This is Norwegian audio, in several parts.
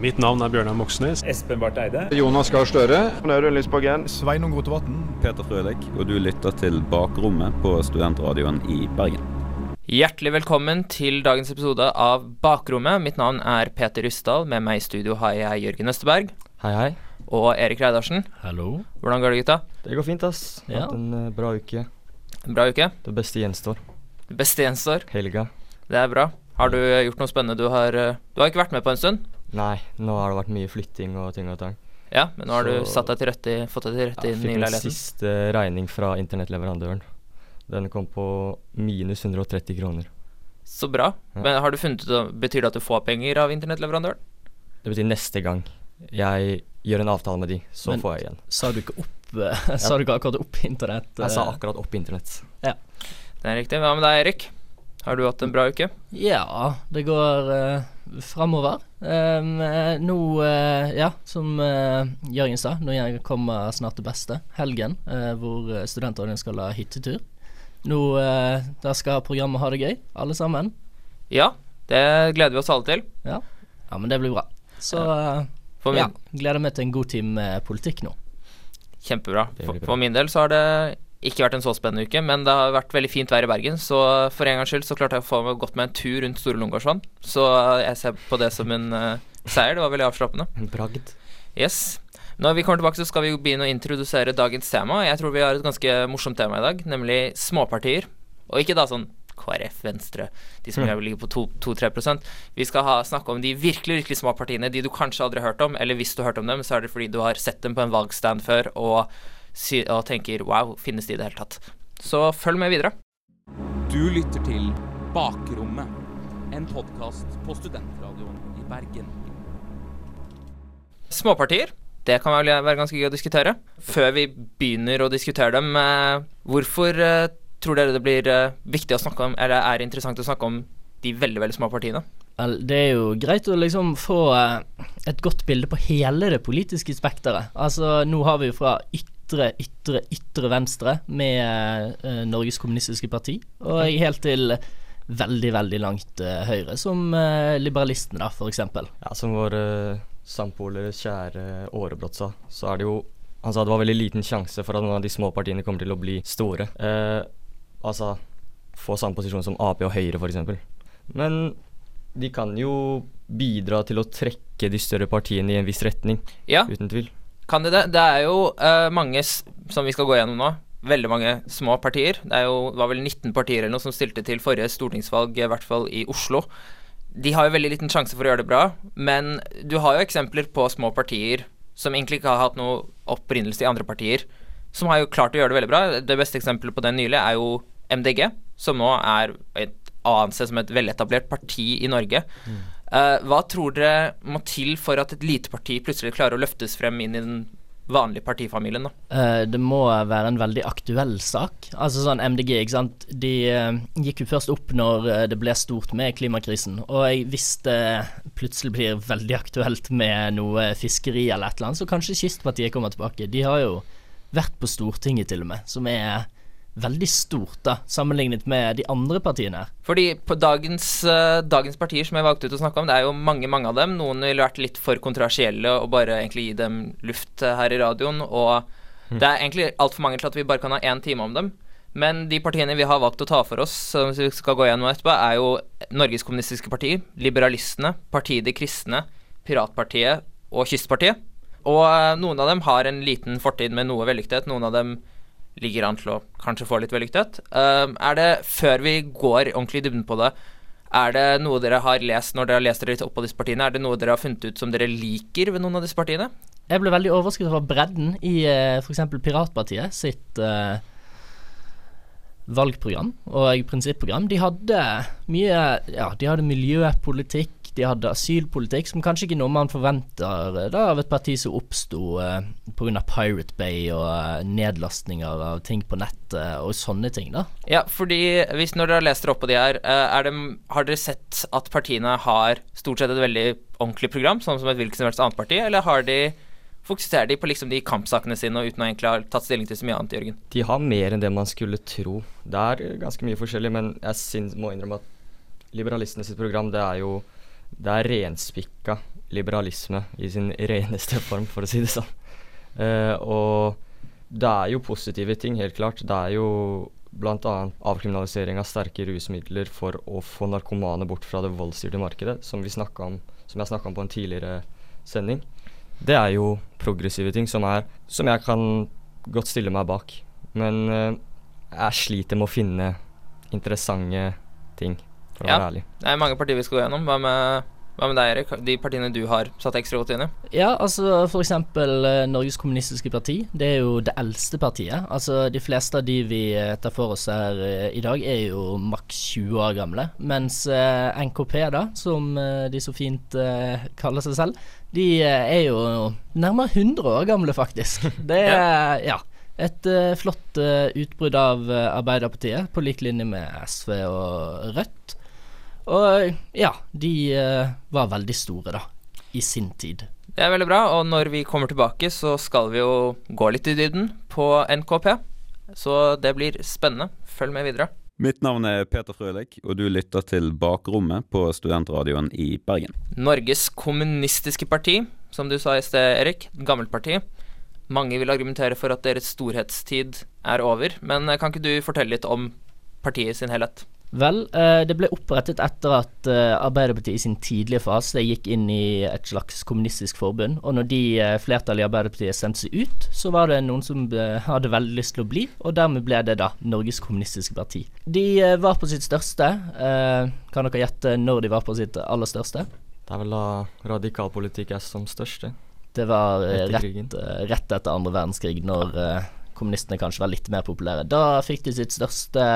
Mitt navn er Bjørnar Moxnes. Espen Barth Eide. Jonas Gahr Støre. Audun Lysbakken. Sveinung Rotevatn. Peter Frølik, og du lytter til Bakrommet på Studentradioen i Bergen. Hjertelig velkommen til dagens episode av Bakrommet. Mitt navn er Peter Rysdal. Med meg i studio har jeg Jørgen Østeberg Hei, hei. og Erik Reidarsen. Hallo. Hvordan går det, gutta? Det går fint, ass. Ja. Hatt en eh, bra uke. En bra uke? Det beste gjenstår. Det beste gjenstår. Helga. Det er bra. Har du gjort noe spennende? Du har, eh, du har ikke vært med på en stund? Nei, nå har det vært mye flytting og ting og tang. Ja, men nå har du Så- satt deg til rette, i- fått deg til rette i Jeg den nye leiligheten? Fikk siste regning fra internettleverandøren. Den kom på minus 130 kroner. Så bra. Ja. Men har du funnet ut Betyr det at du får penger av internettleverandøren? Det betyr neste gang jeg gjør en avtale med de, så Men- får jeg igjen. Sa du ikke opp ja. Sa du ikke akkurat opp internett? Jeg sa eh? akkurat opp internett. Ja. Det er riktig. Hva med deg, Erik? Har du hatt en bra uke? Ja, det går uh, framover. Um, nå, uh, ja, som uh, Jørgen sa, nå kommer snart det beste. Helgen, uh, hvor studentene skal ha hyttetur. Nå uh, da skal programmet ha det gøy, alle sammen. Ja, det gleder vi oss alle til. Ja, ja men det blir bra. Så For min, ja, gleder meg til en god time politikk nå. Kjempebra. For, for min del så har det ikke vært en så spennende uke, men det har vært veldig fint vær i Bergen, så for en gangs skyld så klarte jeg å få meg gått meg en tur rundt Store Lungegårdsvann. Så jeg ser på det som en uh, seier. Det var veldig avslappende. En bragd. Yes. Når vi kommer tilbake, så skal vi begynne å introdusere dagens tema. Jeg tror vi har et ganske morsomt tema i dag, nemlig småpartier. Og ikke da sånn KrF, Venstre, de som Mm. ligger på 2-3% Vi skal ha, snakke om de virkelig, virkelig små partiene, de du kanskje aldri har hørt om, eller hvis du har hørt om dem, så er det fordi du har sett dem på en valgstand før og, og tenker wow, finnes de i det hele tatt? Så følg med videre. Du lytter til Bakrommet, en podkast på Studentradioen i Bergen. Småpartier, det kan vel være ganske gøy å diskutere. Før vi begynner å diskutere dem, eh, hvorfor eh, tror dere det blir eh, viktig å snakke om, eller er interessant å snakke om de veldig, veldig små partiene? Vel, det er jo greit å liksom få et godt bilde på hele det politiske spekteret. Altså, nå har vi jo fra ytre, ytre, ytre venstre med uh, Norges Kommunistiske Parti, og helt til veldig, veldig langt uh, høyre, som uh, liberalistene, da, for eksempel. Ja, som vår uh, sampoler kjære Aarebrot sa, så er det jo Han sa det var veldig liten sjanse for at noen av de små partiene kommer til å bli store. Uh, altså få samme posisjon som Ap og Høyre, f.eks. Men de kan jo bidra til å trekke de større partiene i en viss retning, Ja, uten tvil. Kan de det? Det er jo uh, mange, som vi skal gå gjennom nå, veldig mange små partier. Det jo, var vel 19 partier eller noe som stilte til forrige stortingsvalg, i hvert fall i Oslo. De har jo veldig liten sjanse for å gjøre det bra, men du har jo eksempler på små partier som egentlig ikke har hatt noe opprinnelse i andre partier, som har jo klart å gjøre det veldig bra. Det beste eksempelet på det nylig er jo MDG, som nå er et ansett som et veletablert parti i Norge. Eh, hva tror dere må til for at et lite parti plutselig klarer å løftes frem inn i den vanlige partifamilien? da? Eh, det må være en veldig aktuell sak. Altså sånn MDG, ikke sant. De eh, gikk jo først opp når eh, det ble stort med klimakrisen. Og hvis det plutselig blir veldig aktuelt med noe fiskeri eller et eller annet, så kanskje Kystpartiet kommer tilbake. De har jo vært på Stortinget til og med, som er veldig stort da, sammenlignet med de andre partiene. Fordi på dagens, eh, dagens partier som jeg valgte ut å snakke om, det er jo mange mange av dem. Noen ville vært litt for kontroversielle og bare egentlig gi dem luft eh, her i radioen. Og det er egentlig altfor mange til at vi bare kan ha én time om dem. Men de partiene vi har valgt å ta for oss, som vi skal gå gjennom etterpå, er jo Norges Kommunistiske Parti, Liberalistene, Partiet De Kristne, Piratpartiet og Kystpartiet. Og eh, noen av dem har en liten fortid med noe vellykthet. Noen av dem ligger an til å kanskje få litt vellykket. Uh, er det, før vi går ordentlig i dybden på det, er det noe dere har lest når dere har lest dere litt opp på disse partiene? Er det noe dere har funnet ut som dere liker ved noen av disse partiene? Jeg ble veldig overrasket over bredden i uh, f.eks. Piratpartiet sitt eh, valgprogram og prinsipprogram. De hadde mye Ja, de hadde miljøpolitikk, de hadde asylpolitikk, som kanskje ikke noe man forventer eh, da, av et parti som oppsto uh, pga. Pirate Bay og eh, nedlastninger av ting på nettet og sånne ting, da. Ja, fordi hvis når dere har lest dere opp på de her, eh, er det, har dere sett at partiene har stort sett et veldig ordentlig program, sånn som et hvilket som helst annet parti, eller har de Fokuserer de på liksom de kampsakene sine og uten å egentlig ha tatt stilling til så mye annet, Jørgen? De har mer enn det man skulle tro. Det er ganske mye forskjellig, men jeg synes, må innrømme at liberalistene sitt program det er jo det er renspikka liberalisme i sin reneste form, for å si det sånn. Uh, og det er jo positive ting, helt klart. Det er jo bl.a. avkriminalisering av sterke rusmidler for å få narkomane bort fra det voldsstyrte markedet, som, vi om, som jeg snakka om på en tidligere sending. Det er jo progressive ting som, er, som jeg kan godt stille meg bak. Men eh, jeg sliter med å finne interessante ting, for å ja. være ærlig. Det er mange partier vi skal gå gjennom. Hva med hva med deg, Erik? De partiene du har satt ekstra godt inn i? Ja, altså for eksempel eh, Norges Kommunistiske Parti. Det er jo det eldste partiet. Altså De fleste av de vi eh, tar for oss her uh, i dag, er jo maks 20 år gamle. Mens uh, NKP, da, som uh, de så fint kaller seg selv, de er jo nærmere 100 år gamle, faktisk. Det er ja. Et flott utbrudd av Arbeiderpartiet, på lik linje med SV og Rødt. Og ja, de uh, var veldig store, da, i sin tid. Det er veldig bra, og når vi kommer tilbake, så skal vi jo gå litt i dybden på NKP. Så det blir spennende. Følg med videre. Mitt navn er Peter Frølik, og du lytter til Bakrommet på studentradioen i Bergen. Norges kommunistiske parti, som du sa i sted, Erik. Gammelt parti. Mange vil argumentere for at deres storhetstid er over, men kan ikke du fortelle litt om partiet i sin helhet? Vel, eh, det ble opprettet etter at eh, Arbeiderpartiet i sin tidlige fase gikk inn i et slags kommunistisk forbund. Og når de eh, flertallet i Arbeiderpartiet sendte seg ut, så var det noen som hadde veldig lyst til å bli, og dermed ble det da Norges kommunistiske parti. De var på sitt største. Kan dere gjette når de var på sitt aller største? Det er vel da radikalpolitikk er som største. Det var rett, rett, etter andre verdenskrig, når kommunistene kanskje var litt mer populære. Da fikk de sitt største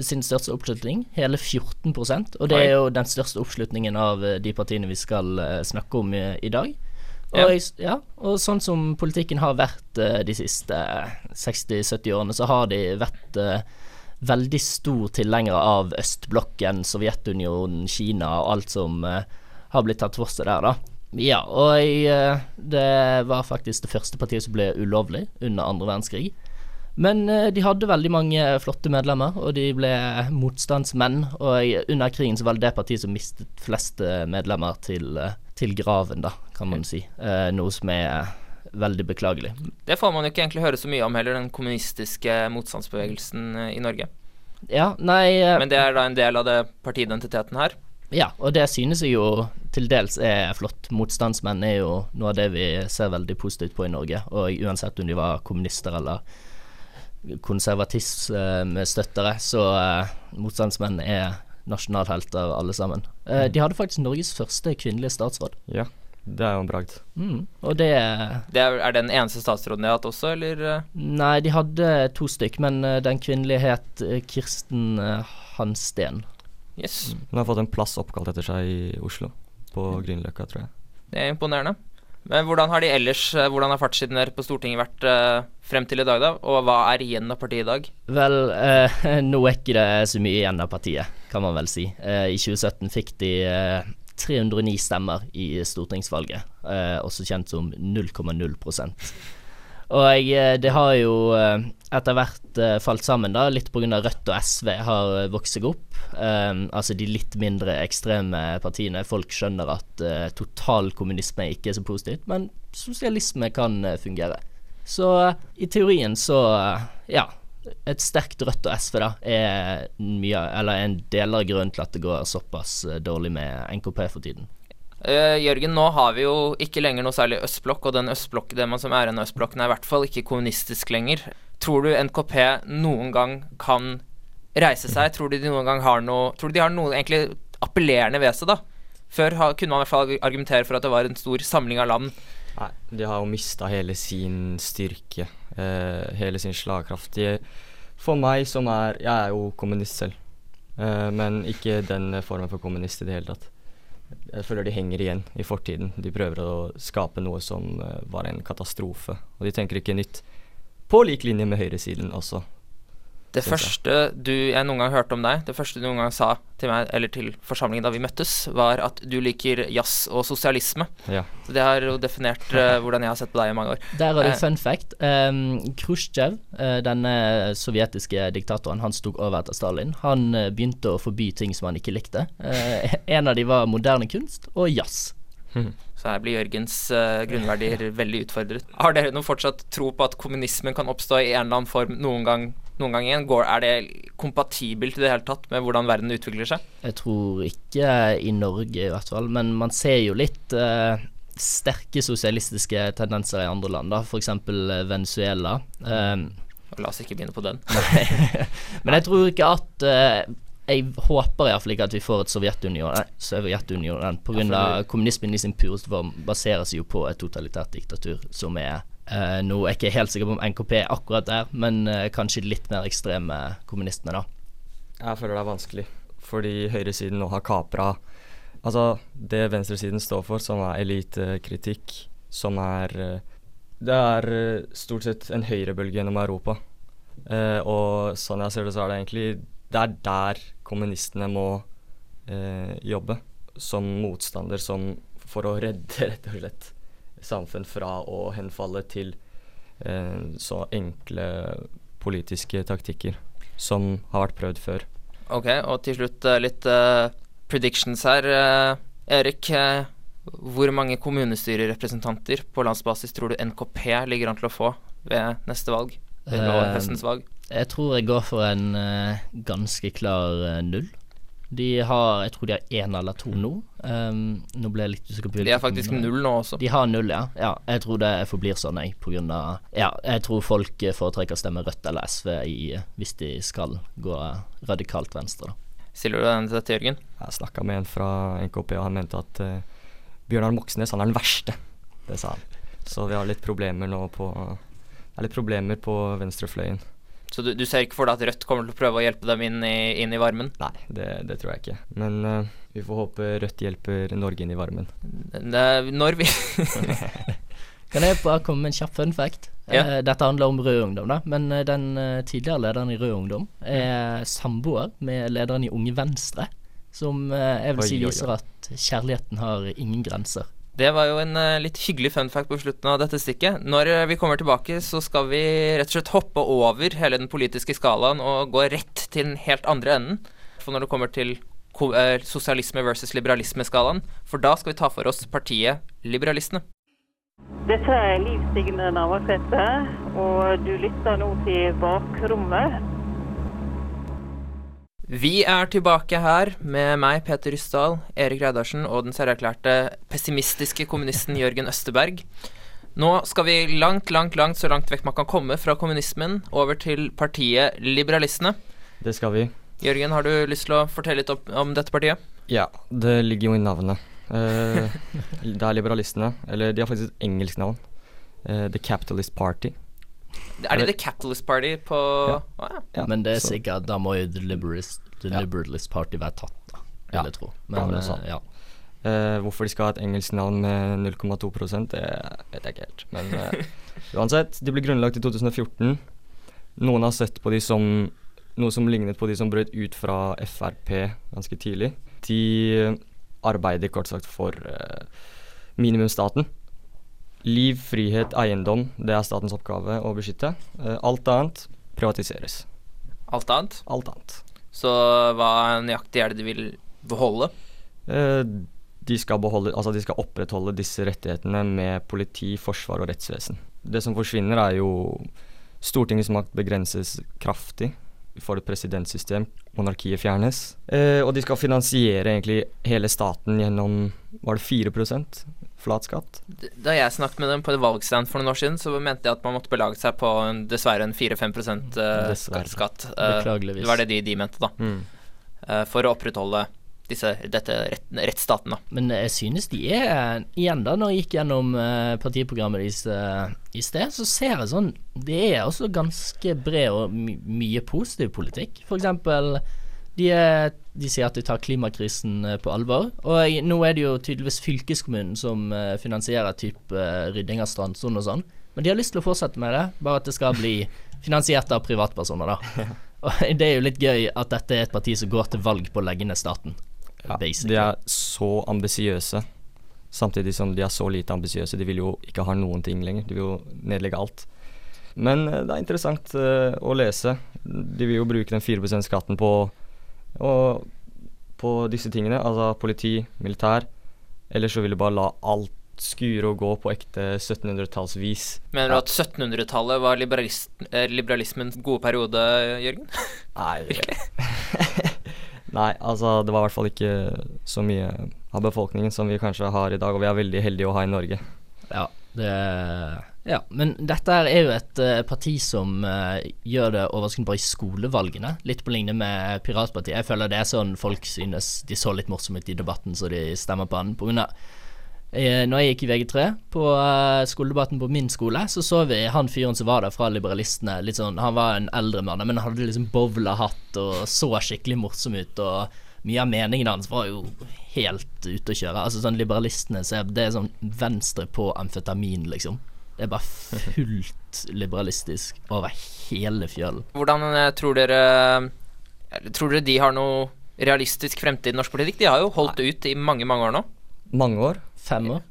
sin største oppslutning, hele 14% Og det er jo den største oppslutningen av eh, de partiene vi skal uh, snakke om i, i dag. Og, ja. ja. og, sånn som politikken har vært uh, de siste 60-70 årene, så har de vært veldig stor tilhengere av østblokken, Sovjetunionen, Kina og alt som har blitt tatt for seg der, da. Ja, og det var faktisk det første partiet som ble ulovlig under andre verdenskrig. Men eh, de hadde veldig mange flotte medlemmer, og de ble motstandsmenn. Og under krigen så var det det partiet som mistet flest eh, medlemmer til, eh, til graven, da, kan man si. Noe som er veldig beklagelig. Det får man jo ikke egentlig høre så mye om heller, den kommunistiske motstandsbevegelsen i Norge. Ja, nei Men det er da en del av det partiidentiteten her? Ja, og det synes jeg jo til dels er flott. Motstandsmenn er jo noe av det vi ser veldig positivt på i Norge. Og uansett om de var kommunister eller konservatismestøttere, så uh, motstandsmenn er nasjonalhelter alle sammen. Uh, de hadde faktisk Norges første kvinnelige statsråd. Ja, det er jo en bragd. Mm, og det, det er, er, den eneste statsråden de har hatt også, eller? Nei, de hadde to stykk, men uh, den kvinnelige het Kirsten Hansten. Yes. Mm. Hun har fått en plass oppkalt etter seg i Oslo, på Grünerløkka, tror jeg. Det er imponerende. Men hvordan har de ellers, eh, hvordan har fartssiden der på Stortinget vært eh, frem til i dag, da? Og hva er igjen av partiet i dag? Vel, eh, nå er ikke det så mye igjen av partiet, kan man vel si. Eh, I 2017 fikk de 309 stemmer i stortingsvalget, også kjent som 0,0 og det har jo etter hvert falt sammen, da, litt pga. Rødt og SV har vokst seg opp. Um, altså de litt mindre ekstreme partiene. Folk skjønner at uh, total kommunisme ikke er så positivt, men sosialisme kan uh, fungere. Så uh, i teorien så ja. Et sterkt Rødt og SV da er mye, eller en del av grunnen til at det går såpass dårlig med NKP for tiden. Uh, Jørgen, nå har vi jo ikke lenger noe særlig østblokk, og den østblokk, det man som er en østblokken, er i hvert fall ikke kommunistisk lenger. Tror du NKP noen gang kan reise seg? Tror du de noen gang har noe Tror du de har noe egentlig appellerende ved seg, da? Før ha, kunne man i hvert fall argumentere for at det var en stor samling av land. Nei, de har jo mista hele sin styrke, uh, hele sin slagkraft. De, for meg som er Jeg er jo kommunist selv, uh, men ikke den formen for kommunist i det hele tatt. Jeg føler de henger igjen i fortiden. De prøver å skape noe som uh, var en katastrofe. Og de tenker ikke nytt. På lik linje med høyresiden også. Det første du, jeg noen gang hørte om deg, det første du noen gang sa til meg, eller til forsamlingen da vi møttes, var at du liker jazz og sosialisme. Ja. Så det har jo definert uh, hvordan jeg har sett på deg i mange år. Der har du uh, fun fact. Um, Khrusjtsjov, uh, denne sovjetiske diktatoren, han stod over etter Stalin. Han begynte å forby ting som han ikke likte. en av de var moderne kunst og jazz. Mhm. Så her blir Jørgens uh, grunnverdier veldig utfordret. Har dere noe fortsatt tro på at kommunismen kan oppstå i en eller annen form noen gang, noen gang igjen? Går, er det kompatibelt i det hele tatt med hvordan verden utvikler seg? Jeg tror ikke i Norge i hvert fall, men man ser jo litt eh, sterke sosialistiske tendenser i andre land, da, f.eks. Venezuela. Eh, La oss ikke begynne på den. men jeg tror ikke at eh, Jeg håper iallfall ikke at vi får et Sovjetunionen, nei, Sovjetunionen pga. Ja, kommunismen i sin pureste form baserer seg jo på et totalitært diktatur som er eh, Nå er jeg ikke helt sikker på om NKP er akkurat der, men uh, kanskje litt mer ekstreme kommunistene, da. Jeg føler det er vanskelig, fordi høyresiden nå har kapra Altså, det venstresiden står for, som er elitekritikk, som er eh, Det er stort sett en høyrebølge gjennom Europa. Uh, og sånn jeg ser det, så er det egentlig Det er der kommunistene må jobbe. Som motstander, som for å redde, rett og slett, samfunn fra å henfalle til eh, så enkle politiske taktikker som har vært prøvd før. Ok, og til slutt eh, litt uh, predictions her. Uh, Erik, uh, hvor mange kommunestyrerepresentanter på landsbasis tror du NKP ligger an til å få ved neste valg? Ved nå Eh, høstens valg? Jeg tror jeg går for en ganske klar null. De har Jeg tror de har én eller to nå. Um, nå ble jeg litt usikker på De er faktisk null nå også. De har null, ja. ja. Jeg tror det forblir sånn, jeg, på grunn av Ja, jeg tror folk eh, foretrekker å stemme Rødt eller SV i, eh, hvis de skal gå eh, radikalt venstre, da. Stiller du den til Jørgen? Jeg snakka med en fra NKP, og han mente at uh, Bjørnar Moxnes han er den verste. Det sa han. Så vi har litt problemer nå på uh, litt problemer på venstrefløyen. Så du, du ser ikke for deg at Rødt kommer til å prøve å hjelpe dem inn i, inn i varmen? Nei, det, det tror jeg ikke. Men uh, vi får håpe Rødt hjelper Norge inn i varmen. Det, når vi Kan jeg bare komme med en kjapp fun fact? Ja. Uh, dette handler om Rød Ungdom, da. Men uh, den eh, tidligere lederen i Rød Ungdom er samboer med lederen i Unge Venstre. Som jeg vil si viser at kjærligheten har ingen grenser. Det var jo en eh, litt hyggelig fun fact på slutten av dette stikket. Når eh, vi kommer tilbake, så skal vi rett og slett hoppe over hele den politiske skalaen og gå rett til den helt andre enden. For når det kommer til eh, sosialisme versus liberalisme-skalaen, for da skal vi ta for oss partiet Liberalistene. Dette er Liv Signe Navarsete, og du lytter nå til Bakrommet. Vi er tilbake her med meg, Peter Ryssdal, Erik Reidarsen og den selverklærte pessimistiske kommunisten Jørgen Østeberg. Nå skal vi langt, langt, langt så langt vekk man kan komme fra kommunismen, over til partiet Liberalistene. Det skal vi. Jørgen, har du lyst til å fortelle litt om, om dette partiet? Ja, det ligger jo i navnet. Eh, det er liberalistene. Eller de har faktisk et engelsk navn. Eh, The Capitalist Party. Er det The Capitalist Party på Ja. Å, ja. Ja, Men det er så- sikkert Da må jo The Liberalist, The Ja. Liberalist Party være tatt, da. Ja. Vil jeg tro. Men ja. uh, hvorfor de skal ha et engelsk navn med 0,2% det vet jeg ikke helt. Men uh, uansett, de ble grunnlagt i 2014. Noen har sett på de som noe som lignet på de som brøt ut fra Frp ganske tidlig. De arbeider kort sagt for uh, minimumsstaten. Liv, frihet, eiendom, det er statens oppgave å beskytte. Eh, alt annet privatiseres. Alt annet. Alt annet. Så hva nøyaktig er det de vil beholde? Eh, de skal, beholde, altså de skal opprettholde disse rettighetene med politi, forsvar og rettsvesen. Det som forsvinner, er jo Stortingets makt begrenses kraftig. Vi får et presidentsystem. Monarkiet fjernes. Eh, og de skal finansiere egentlig hele staten gjennom Var det 4 flat skatt? Da jeg snakket med dem på et valgstand for noen år siden, så mente de at man måtte belage seg på en, dessverre en 4-5 uh, skatt. Eh, Beklageligvis. det var det de, de mente, da. Mm. for å opprettholde disse, dette rett, rettsstaten, da. Men jeg synes de er Igjen, da, når jeg gikk gjennom eh, partiprogrammet deres eh, i sted, så ser jeg sånn Det er også ganske bred og my mye positiv politikk. For eksempel de, er, de sier at de tar klimakrisen eh, på alvor. Og nå er det jo tydeligvis fylkeskommunen som eh, finansierer type eh, rydding av strandsonen og sånn. Men de har lyst til å fortsette med det, bare at det skal bli finansiert av privatpersoner, da. Og det er jo litt gøy at dette er et parti som går til valg på å legge ned staten. Ja, basically. de er så ambisiøse, samtidig som de er så lite ambisiøse. De vil jo ikke ha noen ting lenger. De vil jo nedlegge alt. Men det er interessant uh, å lese. De vil jo bruke den 4 %-skatten på, og- på disse tingene. Altså politi, militær, Eller så vil du bare la alt skure og gå på ekte 1700-tallsvis. Mener du at 1700-tallet var eh, liberalismens gode periode, Jørgen? Nei Nei, altså det var i hvert fall ikke så mye av befolkningen som vi kanskje har i dag, og vi er veldig heldige å ha i Norge. Ja, det Ja, men dette er jo et uh, parti som uh, gjør det overraskende bra i skolevalgene. Litt på lignende med Piratpartiet. Jeg føler det er sånn folk synes de så litt morsomme ut i debatten, så de stemmer på han. På grunn av uh, når jeg gikk i VG3, på skoledebatten på min skole, så så vi han fyren som var der fra Liberalistene. Litt sånn, Han var en eldre mann, men han hadde liksom bowlerhatt og så skikkelig morsom ut. og mye av meningen hans var jo helt ute å kjøre. Altså sånn Liberalistene så er det sånn venstre på amfetamin, liksom. Det er bare fullt liberalistisk over hele fjølen. Hvordan eh, tror dere eh, Tror dere de har noe realistisk fremtid i norsk politikk? De har jo holdt ut i mange, mange år nå. Mange år. Fem år.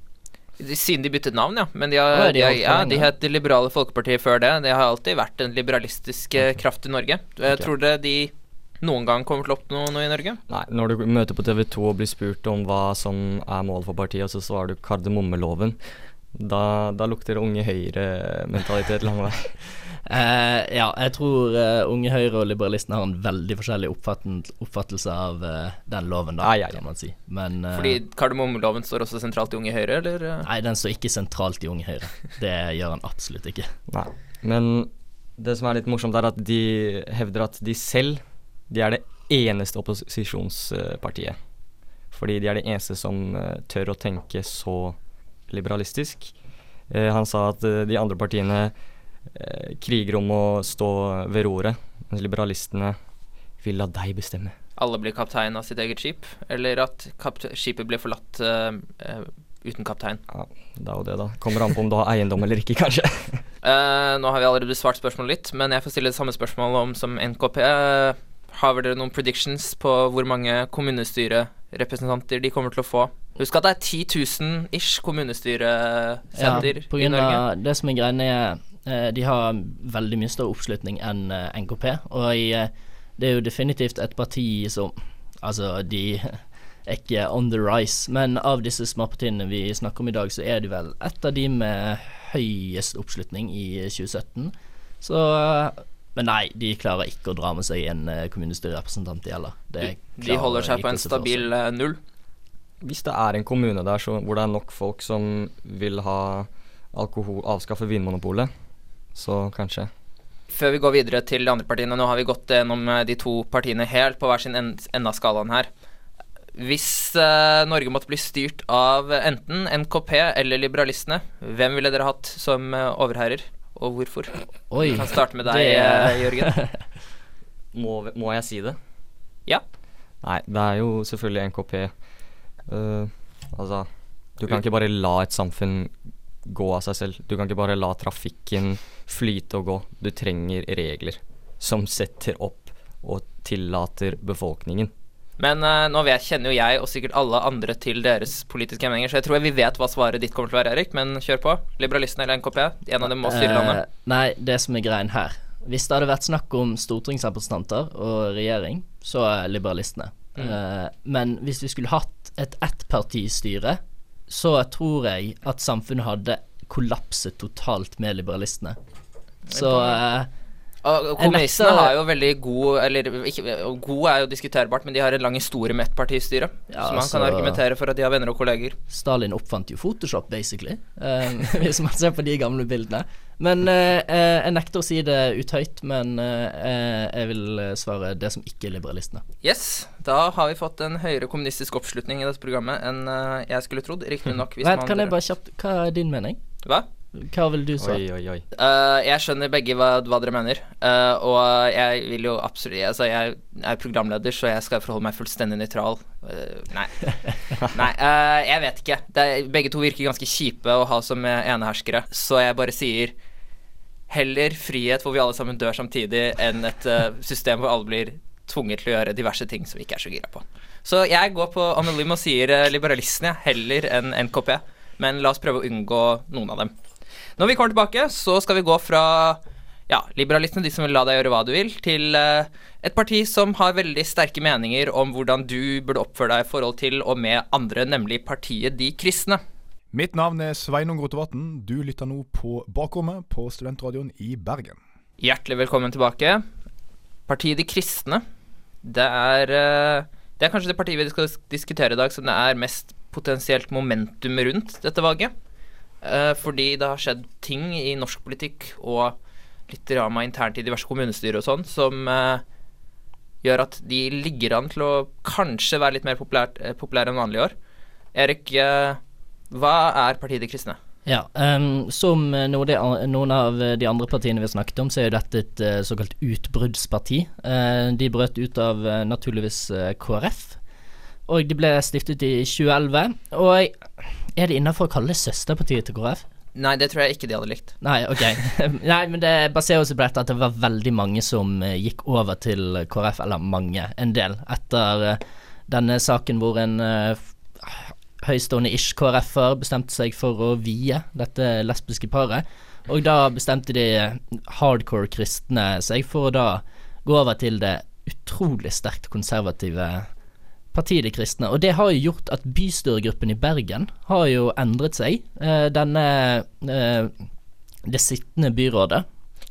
Siden de byttet navn, ja. Men de, har, ja, de de, har ja, de het Det liberale folkepartiet før det. Det har alltid vært en liberalistisk eh, kraft i Norge. Okay. Tror dere de noen gang kommer til å oppnå noe i Norge? Nei, når du møter på TV 2 og blir spurt om hva som er målet for partiet, og så svarer du kardemommeloven, da, da lukter Unge Høyre-mentalitet lang vei. Eh, ja, jeg tror uh, Unge Høyre og liberalistene har en veldig forskjellig oppfattelse av uh, den loven, da, ah, ja, ja. kan man si. Men uh, Fordi kardemommeloven står også sentralt i Unge Høyre, eller? Nei, den står ikke sentralt i Unge Høyre. Det gjør han absolutt ikke. Nei. Men det som er litt morsomt, er at de hevder at de selv de er det eneste opposisjonspartiet. Fordi de er det eneste som tør å tenke så liberalistisk. Eh, han sa at eh, de andre partiene eh, kriger om å stå ved roret, mens liberalistene vil la deg bestemme. Alle blir kaptein av sitt eget skip, eller at skipet blir forlatt eh, uten kaptein. Ja, det er jo det, da. Kommer an på om du har eiendom eller ikke, kanskje. Eh, nå har vi allerede besvart spørsmålet litt, men jeg får stille det samme spørsmålet om som NKP. Har dere noen predictions på hvor mange kommunestyrerepresentanter de kommer til å få? Husk at det er 10 000 ish Ja, på i grunn Norge. av det som er greiene er eh, De har veldig mye større oppslutning enn eh, NKP, og i, eh, det er jo definitivt et parti som Altså, de er ikke on the rise, men av disse småpartiene vi snakker om i dag, så er de vel et av de med høyest oppslutning i 2017. Så Men nei, de klarer ikke å dra med seg en kommunestyrerepresentant, de heller. Det De holder seg på en stabil null. Hvis det er en kommune der så, hvor det er nok folk som vil ha alkohol, avskaffe Vinmonopolet, så kanskje. Før vi går videre til de andre partiene, nå har vi gått gjennom eh, de to partiene helt på hver sin en- ende av skalaen her. Hvis eh, Norge måtte bli styrt av enten NKP eller liberalistene, hvem ville dere hatt som eh, overherrer, og hvorfor? Oi. Vi kan starte med deg, det- eh, Jørgen. Må, må jeg si det? Ja. Nei, det er jo selvfølgelig NKP. Eh, altså Du kan ikke bare la et samfunn gå av seg selv. Du kan ikke bare la trafikken flyte og gå. Du trenger regler som setter opp og tillater befolkningen. Men uh, nå vet, kjenner jo jeg og sikkert alle andre til deres politiske meninger, så jeg tror vi vet hva svaret ditt kommer til å være, Erik. Men kjør på. Liberalistene eller NKP? En av dem må styre landet. Uh, nei, det som er greien her Hvis det hadde vært snakk om stortingsrepresentanter og regjering, så er liberalistene. Mm. Uh, men hvis vi skulle hatt et ettpartistyre, så tror jeg at samfunnet hadde kollapset totalt med liberalistene. Så eh, Og kommunistene har jo veldig god Eller ikke, god er jo diskuterbart, men de har en lang historie med ettpartistyre. Ja, så man kan altså- argumentere for at de har venner og kolleger. Stalin oppfant jo Photoshop, basically, eh, hvis man ser på de gamle bildene. Men eh, eh, jeg nekter å si det uthøyt, men eh, jeg vil eh, svare det som ikke er liberalistene. Yes, da har vi fått en høyere kommunistisk oppslutning i dette programmet enn eh, jeg skulle trodd. Riktignok hvis Vent, man kan jeg bare kjapt Hva er din mening? Hva? Hva vil du si? Oi, oi, oi. Uh, jeg skjønner begge hva, hva dere mener, Uh, og jeg vil jo absolutt Altså, jeg er programleder, så jeg skal forholde meg fullstendig nøytral. Uh, nei. nei eh, jeg vet ikke. Det er, begge to virker ganske kjipe å ha som eh, eneherskere, så jeg bare sier heller frihet hvor vi alle sammen dør samtidig, enn et uh, system hvor alle blir tvunget til å gjøre diverse ting som vi ikke er så gira på. Så jeg går på anonym og sier eh, liberalistene heller enn NKP, men la oss prøve å unngå noen av dem. Når vi kommer tilbake, så skal vi gå fra ja, liberalistene, de som vil la deg gjøre hva du vil, til eh, et parti som har veldig sterke meninger om hvordan du burde oppføre deg i forhold til og med andre, nemlig partiet De kristne. Mitt navn er Sveinung Rotevatn. Du lytter nå på Bakrommet på Studentradioen i Bergen. Hjertelig velkommen tilbake. Partiet De kristne, det er eh, Det er kanskje det partiet vi skal diskutere i dag som det er mest potensielt momentum rundt dette valget. Eh, fordi det har skjedd ting i norsk politikk og litt drama internt i diverse kommunestyrer og sånn som eh, gjør at de ligger an til å kanskje være litt mer populære enn vanlig år. Erik, hva er Partiet De kristne? Ja, um, som de, noen av de andre partiene vi har snakket om, så er jo dette et eh, såkalt utbruddsparti. Uh, de brøt ut av eh, naturligvis eh, KrF, og de ble stiftet i 2011. Og er det innafor å kalle det søsterpartiet til KrF? Nei, det tror jeg ikke de hadde likt. Nei, ok. Nei, men det baserer seg på dette at det var veldig mange som eh, gikk over til KrF, eller mange, en del, etter eh, denne saken hvor en eh, f- høystående ish KrF-er bestemte seg for å vie dette lesbiske paret. Og da bestemte de eh, hardcore kristne seg for å da gå over til det utrolig sterkt konservative Partiet De kristne. Og det har jo gjort at bystyregruppen i Bergen har jo endret seg. Eh, denne eh, Det sittende byrådet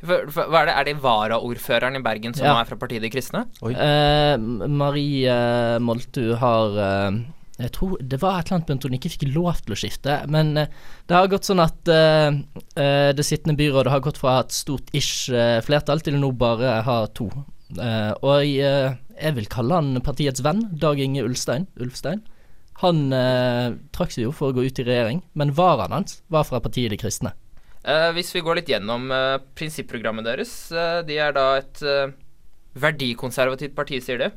For, for, hva er det? Er det varaordføreren i Bergen som Ja. er fra Partiet De kristne? Oi. eh, Marie Moltu har eh, Jeg tror det var et eller annet punkt hun ikke fikk lov til å skifte, men eh, det har gått sånn at eh, det sittende byrådet har gått fra et stort ish flertall til nå bare ha to. Uh, og eh, jeg vil kalle han partiets venn, Dag Inge Ulstein. Ulfstein. Han uh, trakk seg jo for å gå ut i regjering, men varaen hans var fra Partiet De kristne. Hvis vi går litt gjennom prinsipprogrammet deres De er da et verdikonservativt parti, sier de,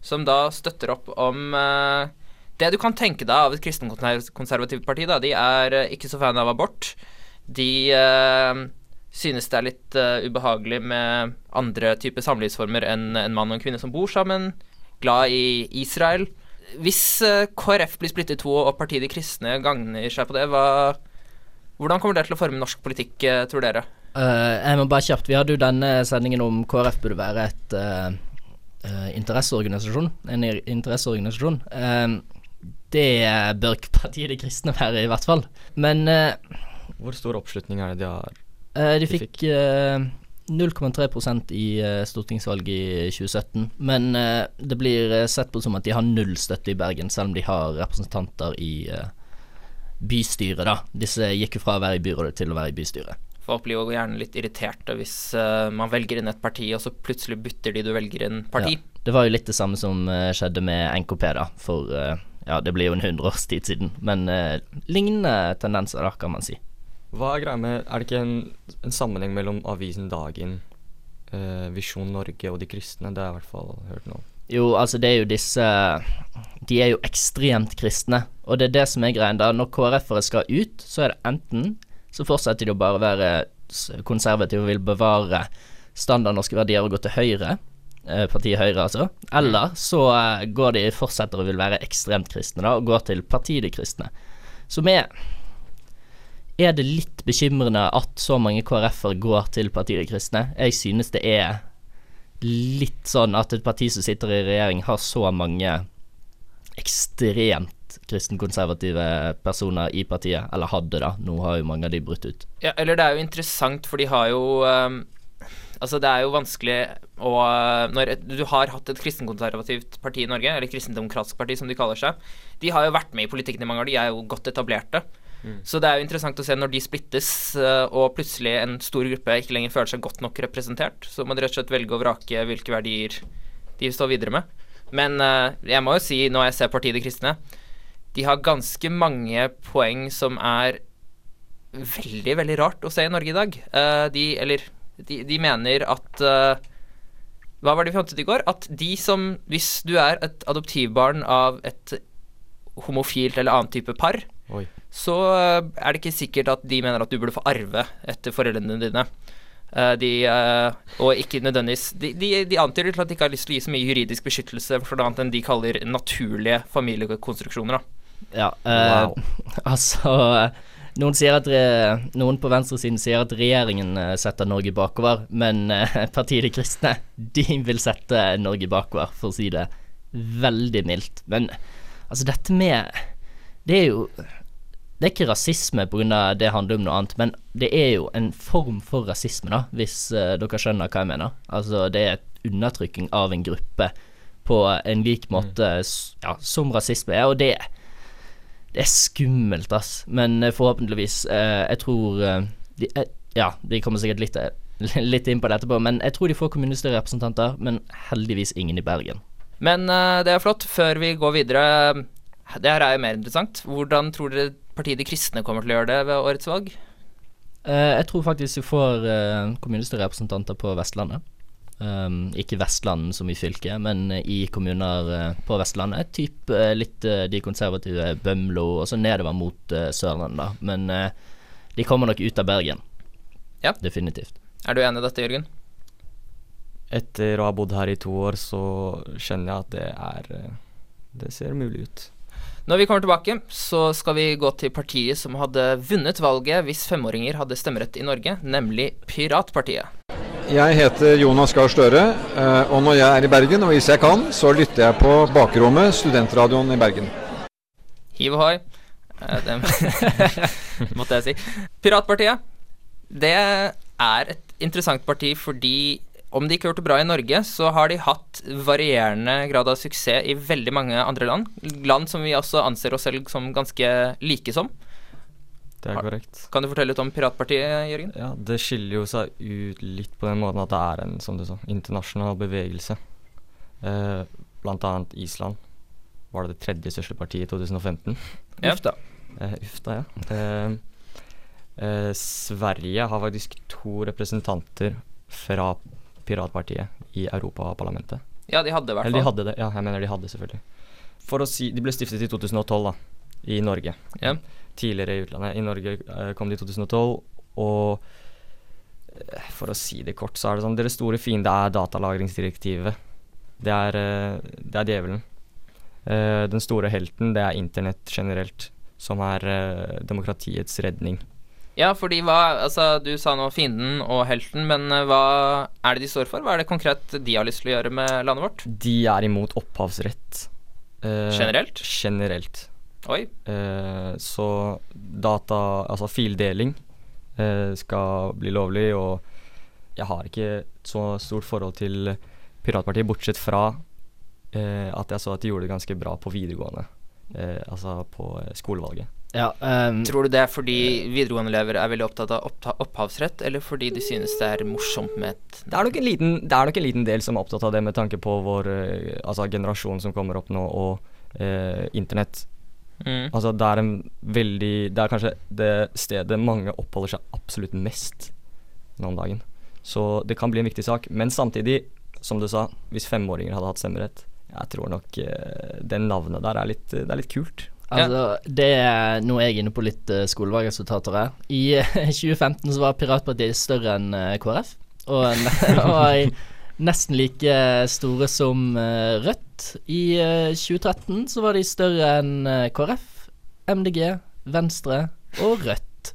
som da støtter opp om det du kan tenke deg av et kristenkonservativt parti. da De er eh, ikke så fan av abort. De eh, synes det er litt uh, ubehagelig med andre typer samlivsformer enn en mann og en kvinne som bor sammen. Glad i Israel. Hvis uh, KrF blir splittet i to og Partiet De kristne gagner seg på det, hva, hvordan kommer det til å forme norsk politikk, tror dere? Jeg må bare kjapt Vi hadde jo denne sendingen om KrF burde være et interesseorganisasjon. En interesseorganisasjon. Eh, det bør Partiet De kristne være, i hvert fall. Men eh, Hvor stor oppslutning er det de har? eh, de De fikk eh, 0,3% i eh, stortingsvalget i 2017. Men eh, det blir eh, sett på som at de har null støtte i Bergen, selv om de har representanter i eh, bystyret, da. Disse gikk jo fra å være i byrådet til å være i bystyret. Folk blir jo gjerne litt irriterte hvis uh, man velger inn et parti, og så plutselig bytter de du velger inn parti. Ja, det var jo litt det samme som uh, skjedde med NKP, da. For eh, ja, det blir jo en hundreårstid siden. Men eh, lignende tendenser, da, kan man si. Hva er greia med Er det ikke en, en sammenheng mellom avisen Dagen, eh, Visjon Norge og De kristne? Det har jeg i hvert fall hørt nå. Jo, altså det er jo disse De er jo ekstremt kristne, og det er det som er greien. da Når KrF-ere skal ut, så er det enten så fortsetter de å bare være konservative og vil bevare standard norske verdier og gå til høyre, partiet Høyre altså, eller så eh, går de fortsetter og vil være ekstremt kristne da og går til partiet De kristne. Som er Er det litt bekymrende at så mange KrF-er går til partiet De kristne? Jeg synes det er litt sånn at et parti som sitter i regjering, har så mange ekstremt kristenkonservative personer i partiet. Eller hadde, da. Nå har jo mange av de brutt ut. Ja, eller det er jo interessant, for de har jo ehm, Altså, det er jo vanskelig å Når du har hatt et kristenkonservativt parti i Norge, eller kristendemokratisk parti, som de kaller seg, de har jo vært med i politikken i mange år, de er jo godt etablerte. Så det er jo interessant å se når de splittes, eh, og plutselig en stor gruppe ikke lenger føler seg godt nok representert, så må de rett og slett velge å vrake hvilke verdier de vil stå videre med. Men eh, jeg må jo si, når jeg ser Partiet De kristne, de har ganske mange poeng som er veldig, veldig rart å se i Norge i dag. Eh, de, eller de, de mener at uh, Hva var det vi fant ut i går? At de som Hvis du er et adoptivbarn av et homofilt eller annen type par, Oi. så eh, er det ikke sikkert at de mener at du burde få arve etter foreldrene dine. Eh, de, og ikke nødvendigvis De, de, de antyder til at de ikke har lyst til å gi så mye juridisk beskyttelse for noe annet enn de kaller naturlige familiekonstruksjoner. Da. Ja, eh, Wow. altså Noen, at re, noen på venstresiden sier at regjeringen eh, setter Norge bakover, men eh, partiet De kristne de vil sette Norge bakover, for å si det veldig mildt. Men altså, dette med Det er jo Det er ikke rasisme pga. det handler om noe annet, men det er jo en form for rasisme, da, hvis eh, dere skjønner hva jeg mener. Altså, det er et undertrykking av en gruppe på en lik måte ja, som rasisme er, og det det er skummelt, ass. Men eh, forhåpentligvis eh, Jeg tror eh, de, Ja, de kommer sikkert litt, litt inn på det etterpå, men jeg tror de får kommunestyrerepresentanter, men heldigvis ingen i Bergen. Men det er flott. Før vi går videre Det her er jo mer interessant. Hvordan tror dere partiet De kristne kommer til å gjøre det ved årets valg? Eh, jeg tror faktisk vi får kommunestyrerepresentanter på Vestlandet. Um, ikke Vestland som i fylket, men eh, i kommuner eh, på Vestlandet. Typ eh, litt de konservative Bømlo, og så nedover mot uh, Sørlandet, da. Men uh, de kommer nok ut av Bergen. Ja. Definitivt. Er du enig i dette, Jørgen? Etter å ha bodd her i to år, så skjønner jeg at det er Det ser mulig ut. Når vi kommer tilbake, så skal vi gå til partiet som hadde vunnet valget hvis femåringer hadde stemmerett i Norge, nemlig Piratpartiet. Jeg heter Jonas Gahr Støre, eh, og når jeg er i Bergen, og hvis jeg kan, så lytter jeg på Bakrommet, studentradioen i Bergen. Hiv ohoi. Eh, Det måtte jeg si. Piratpartiet, det er et interessant parti fordi om de ikke har gjort det bra i Norge, så har de hatt varierende grad av suksess i veldig mange andre land. Land som vi også anser oss selv som ganske like som. Det er korrekt. Kan du fortelle litt om Piratpartiet, Jørgen? Ja, det skiller jo seg ut litt på den måten at det er en, som du sa, internasjonal bevegelse. Eh, blant annet Island var det det tredje største partiet i 2015. Ja. Uff da. Eh, uff da, ja. Eh, eh, Sverige har faktisk to representanter fra Piratpartiet i Europaparlamentet. Ja, de hadde i hvert Eller de hadde det, ja, jeg mener de hadde selvfølgelig. For å si, De ble stiftet i 2012 da, i Norge. Ja. Tidligere i utlandet. I Norge eh, kom de i 2012, og eh, for å si det kort, så er det sånn Deres store fiende er datalagringsdirektivet. Det er, eh, det er djevelen. Den store helten, det er internett generelt, som er demokratiets redning. Ja, fordi hva Altså, du sa nå fienden og helten, men hva er det de står for? Hva er det konkret de har lyst til å gjøre med landet vårt? De er imot opphavsrett. Generelt? Generelt. Oi. Eh, så data, altså fildeling, eh, skal bli lovlig, og jeg har ikke så stort forhold til Piratpartiet, bortsett fra eh, at jeg så at de gjorde det ganske bra på videregående, eh, altså på eh, skolevalget. Ja, um, Tror du det er fordi videregående elever er veldig opptatt av oppta opphavsrett, eller fordi de synes det er morsomt med et Det er nok en liten, det er nok en liten del som er opptatt av det, med tanke på vår eh, altså generasjon som kommer opp nå, og eh, internett. Mm. Altså det er en veldig Det er kanskje det stedet mange oppholder seg absolutt mest nå om dagen. Så det kan bli en viktig sak. Men samtidig, som du sa, hvis femåringer hadde hatt stemmerett Jeg tror nok eh, det navnet der er litt, det er litt kult. Altså, det er Nå er jeg inne på litt uh, skolevalgresultater her. I uh, 2015 så var Piratpartiet større enn uh, KrF, og, og er nesten like store som eh, I eh, 2013 så var de større enn eh, KrF, MDG, Venstre og Rødt.